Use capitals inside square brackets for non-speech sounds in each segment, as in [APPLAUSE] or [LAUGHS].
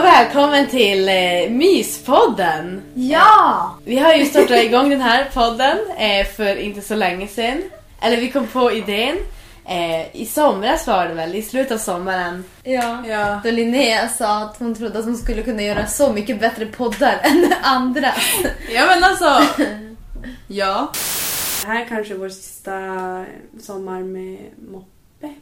välkommen till eh, Myspodden! Ja! Vi har ju startat igång den här podden eh, för inte så länge sedan. Eller vi kom på idén. Eh, I somras var det väl, i slutet av sommaren. Ja. Ja. Då Linnea sa att hon trodde att hon skulle kunna göra så mycket bättre poddar [LAUGHS] än andra. Ja men alltså. [LAUGHS] Ja. Det här är kanske vår sista sommar med moppe.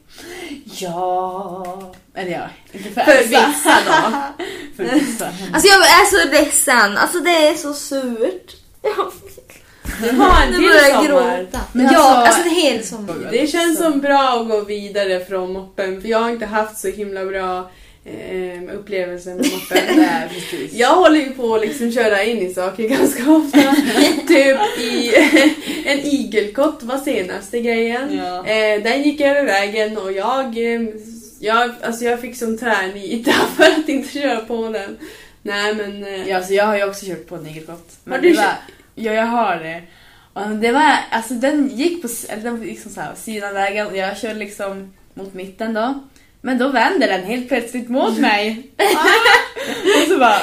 Ja. Eller ja, inte för, För vissa då. [LAUGHS] Alltså jag är så ledsen. Alltså det är så surt. [LAUGHS] Det var en till sommar. gråta. Men ja, alltså- alltså det är helt sommar. Det känns som bra att gå vidare från moppen för jag har inte haft så himla bra eh, upplevelser med moppen. [LAUGHS] Jag håller ju på att liksom köra in i saker ganska ofta. typ i en igelkott var senaste grejen. Ja. Eh, den gick över vägen och jag, eh, jag, alltså jag fick som tvärnita [LAUGHS] för att inte köra på den. Nej men... Eh, Ja, alltså jag har ju också kört på en igelkott. Men Har du det var, kört? Ja, jag har det. Och det var, alltså den gick på eller den liksom så här, sidan vägen och jag körde liksom mot mitten då. Men då vände den helt plötsligt mot [LAUGHS] mig. och så bara...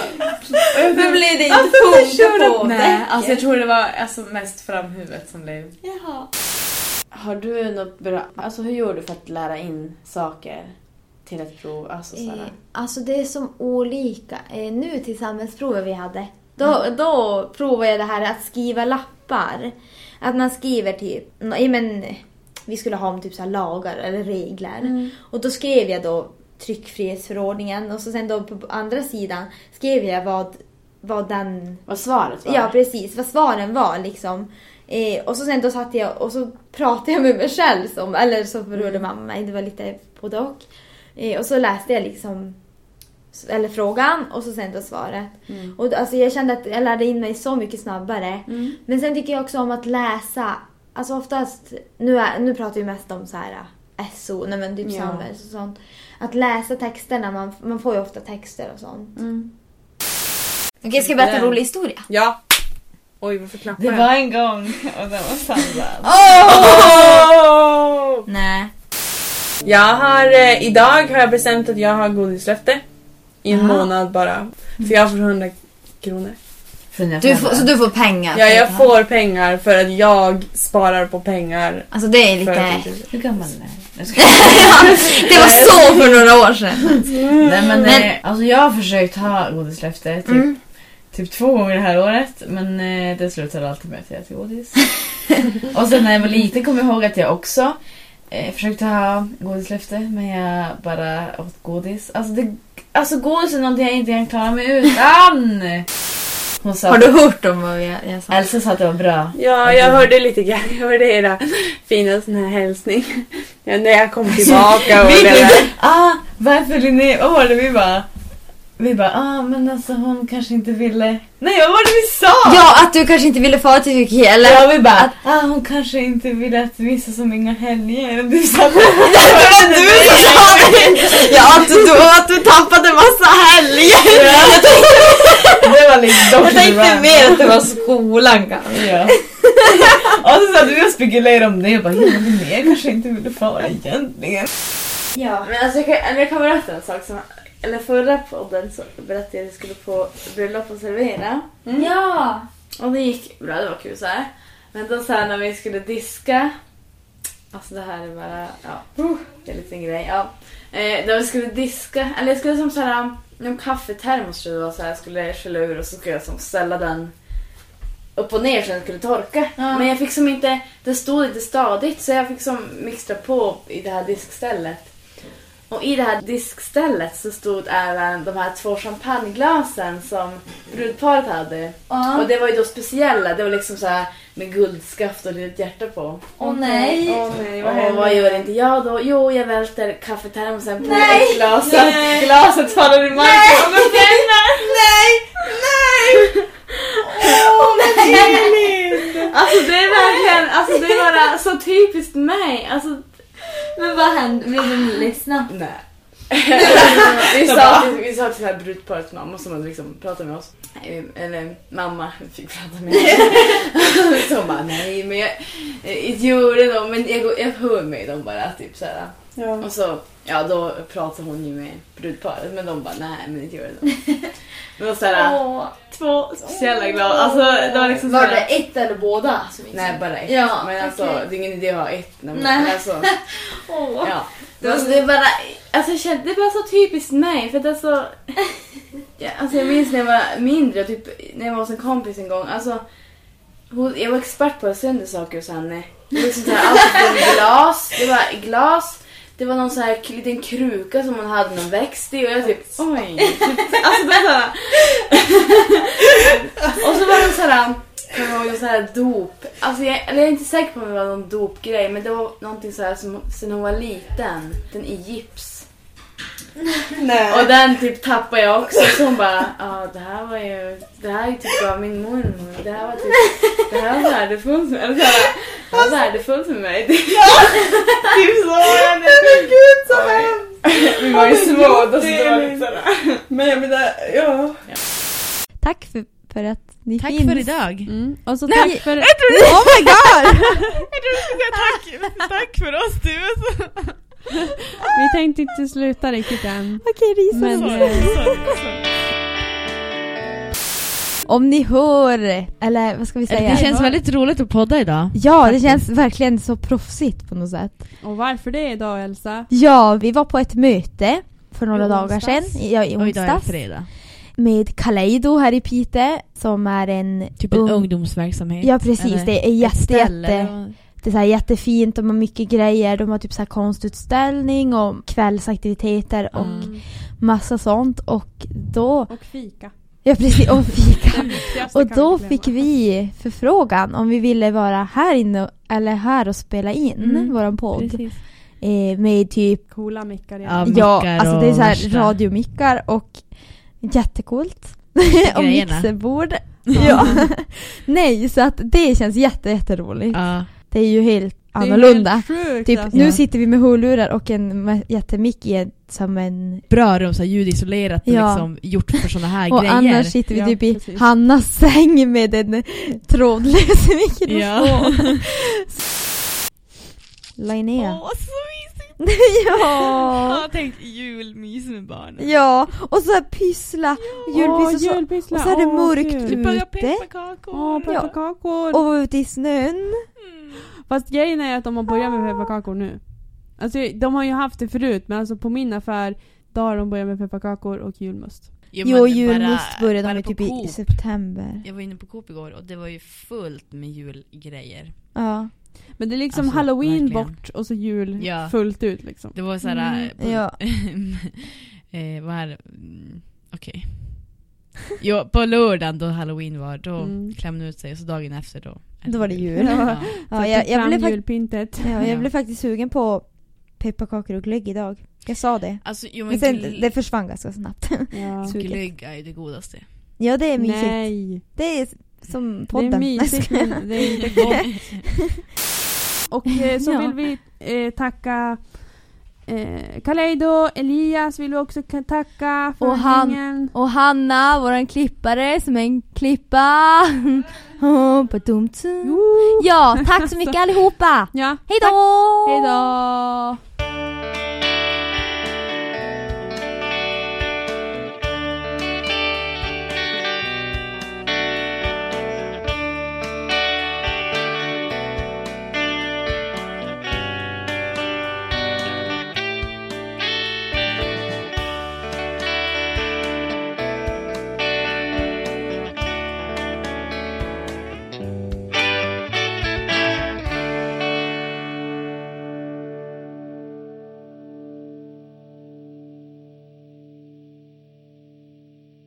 Och jag Men blev det inte funka på Nej, däcket? alltså jag tror det var alltså, mest framhuvudet som blev... Jaha. Har du något bra... Alltså hur gjorde du för att lära in saker till ett prov? Alltså, så Eh, här. alltså det är som olika. Eh, nu till samhällsprovet vi hade, då, då provade jag det här att skriva lappar. Att man skriver typ, ja, men, vi skulle ha om typ så lagar eller regler. Och då skrev jag då tryckfrihetsförordningen och så sen då på andra sidan skrev jag vad, vad den Vad svaret var? Ja, precis. Vad svaren var liksom. Eh, och så sen då satt jag och så pratade jag med mig själv, som, eller så berörde mamma mig. Det var lite både och. Eh, och så läste jag liksom eller frågan och så sen då svaret. Och alltså jag kände att jag lärde in mig så mycket snabbare. Men sen tycker jag också om att läsa. Alltså oftast, nu, är, nu pratar vi mest om så här SO, nej men typ Ja. Sandbergs och sånt. Att läsa texterna, man, man får ju ofta texter och sånt. Okej, ska jag berätta en rolig historia? Ja. Oj, varför knappar Det jag? var en gång och det var Sandra. [LAUGHS] Nej. Jag har, eh, idag har jag bestämt att jag har godislöfte. I en Aha. månad bara. För jag får 100 kronor. Du får, så du får pengar? Ja, jag får pengar för att jag sparar på pengar. Alltså det är För att lite... inte... Hur gammal är du? Jag ska... [LAUGHS] det var så för några år sedan. Nej men, Men- eh, alltså jag har försökt ha godislöfte typ, Mm. typ två gånger det här året men eh, det slutade alltid med att jag äter godis. [LAUGHS] och sen när jag var liten kom jag ihåg att jag också eh, försökte ha godislöfte men jag bara åt godis. Alltså, det, alltså godis är någonting jag inte kan klara mig utan. Hon sa Har du hört om vad jag, jag sa? Elsa sa att det var bra. Ja, jag hörde lite grann. Jag hörde era fina sån här hälsning. Ja, när jag kom tillbaka och det där. ah, varför Linnea? Vad var det vi bara? Vi bara, ah men alltså hon kanske inte ville... Nej vad var det vi sa? Ja, att du kanske inte ville fara till Turkiet eller? Ja, vi bara, ah, hon kanske inte ville att vi sa så många helger. Och du sa, [LAUGHS] det var du som sa det! Ja, att du, att du tappade massa helger! [LAUGHS] det var lite Jag tänkte mer att det var skolan kanske. Ja. Och så sa du och spekulerade om det. Jag bara, ja men Linnea kanske inte ville fara egentligen. Ja. Men alltså jag kan, jag kan berätta en sak. Som, eller förra podden så berättade jag att jag skulle på bröllop och servera. Ja! Och det gick bra, det var kul så här. Men då så här när vi skulle diska. Alltså det här är bara, ja. Det är en liten grej. Ja. Eh, när vi skulle diska, eller jag skulle som så här, någon kaffetermos tror jag så här, skulle skälla ur och så skulle jag som ställa den upp och ner så den skulle torka. Ja. Men jag fick som inte, det stod inte stadigt så jag fick som mixtra på i det här diskstället. Och i det här diskstället så stod även de här två champagneglasen som brudparet hade. Och det var ju då speciella, det var liksom så här med guldskaft och litet hjärta på. Åh nej! Åh nej, vad Och vad gör inte jag då? Jo, jag välter kaffetermosen på Nej! ett glas så att glaset faller i marken går Nej! Nej! Åh nej! Alltså det är verkligen, alltså det är bara så typiskt mig. Alltså, Men vad hände? Blev de ledsna? nej. [LAUGHS] vi, sa till, vi sa till det här brudparets mamma som hade liksom pratat med oss. Nej, Eller mamma fick prata med oss. [LAUGHS] Så hon bara nej men jag, jag gjorde dem men jag, jag hör mig dem bara typ såhär. Ja. Och så ja, då pratade hon ju med brudparet men de bara nej men inte gör det. [LAUGHS] Det var såhär, Åh. två, så jävla glada. Alltså det var liksom Var såhär, det ett eller båda som gick Nej bara ett. Ja, men alltså okej. det är ingen idé att ha ett. När man, Nej. Alltså, [LAUGHS] Åh. ja. Det, var, det, är bara, alltså, jag kände, det är bara så typiskt mig. För att alltså, [LAUGHS] ja, alltså, jag minns när jag var mindre, typ, när jag var hos en kompis en gång. Alltså, hon, jag var expert på att sönder saker hos henne. Det var liksom så här, allt från glas, det var glas, det var någon så här liten kruka som hon hade någon växt i och jag typ oj. [LAUGHS] Alltså det var. [LAUGHS] Och så var det så här, jag ihåg någon här dop. Alltså jag, eller jag är inte säker på om det var någon dopgrej men det var någonting så här som sen hon var liten. Den i gips. Nej. Och den typ tappade jag också så hon bara ja det här var ju, det här är typ av min mormor. Det här var typ, det här var värdefullt. Eller så här, det var värdefullt för mig. typ [LAUGHS] så var det. Men gud så hemskt! Vi var ju små då så det var Delning. lite sådär. Men jag menar, ja. Tack för, för att ni Tack finns. för idag. Mm. Och så Nej, tack för... [LAUGHS] Oh my god! [LAUGHS] tack, tack för oss du. Vi tänkte inte sluta riktigt än. Okej, Risa. Men, eh, Om ni hör, eller vad ska vi säga? Det känns väldigt roligt att podda idag. Ja, det känns verkligen så proffsigt på något sätt. och varför det idag Elsa? Ja, vi var på ett möte för några I dagar onsdags. sedan, ja, i Och idag är det onsdags, fredag. Med Kaleido här i Piteå som är en Typ en ung- ungdomsverksamhet. Ja precis, det är jätte, jätte, och- det är så här jättefint, de har mycket grejer, de har typ så här konstutställning och kvällsaktiviteter och Mm. massa sånt och då, Och fika. ja precis, och fika. [LAUGHS] Och då fick vi förfrågan om vi ville vara här inne eller här och spela in Mm, våran podd. Precis. Eh, med typ, Coola mickar Ja, ja, mickar alltså det är så här radiomickar och jättecoolt. [LAUGHS] och mixerbord. Ja. [LAUGHS] Nej, så att det känns jätte, jätteroligt. Ja. Det är ju helt annorlunda. sjukt, Typ, alltså. nu sitter vi med hörlurar och en jättemick i en, som en... Bra rum, så ljudisolerat och Ja. liksom gjort för såna här [LAUGHS] Och grejer. annars sitter vi Ja, typ i precis. Hannas säng med en trådlös mikrofon. Ja. Linnea. Åh, så mysigt! [LAUGHS] ja. Ja, tänk julmys med barnen. ja, och så här pyssla, julpyssla och så, julpyssla. och så är det Åh, mörkt kul. ute. Baka pepparkakor. Åh, Ja. pepparkakor. och vara ute i snön. Mm. Fast grejen är att de har börjat med pepparkakor nu. Alltså de har ju haft det förut men alltså på min affär då har de börjat med pepparkakor och julmust. Jo, men julmust bara- började bara de typ i Coop. september. Jag var inne på Coop igår och det var ju fullt med julgrejer. Ja. Men det är liksom Alltså, halloween verkligen. bort och så jul Ja. fullt ut liksom. Det var såhär... Mm, ja. [LAUGHS] eh, vad är? Mm, Okej. Jo, på lördagen då halloween var, då Mm. klämde ut sig och så dagen efter då... Då var det jul. Ja. Ja, jag, jag, blev julpyntet. ja, jag Ja. blev faktiskt sugen på pepparkakor och glögg idag. Jag sa det. Alltså, jo men Men sen, gl- det försvann ganska snabbt. Ja. Glögg är ju det godaste. ja, det är mysigt. Nej. Det är som Det podden. är mysigt men det är inte gott. [LAUGHS] Och eh, så Ja. vill vi eh, tacka eh, Kaleido, Elias vill vi också ka- tacka för Och han-. Och Hanna, våran klippare, som är en klippa. [LAUGHS] Ja, tack så mycket allihopa! Ja, Hej då! hej då!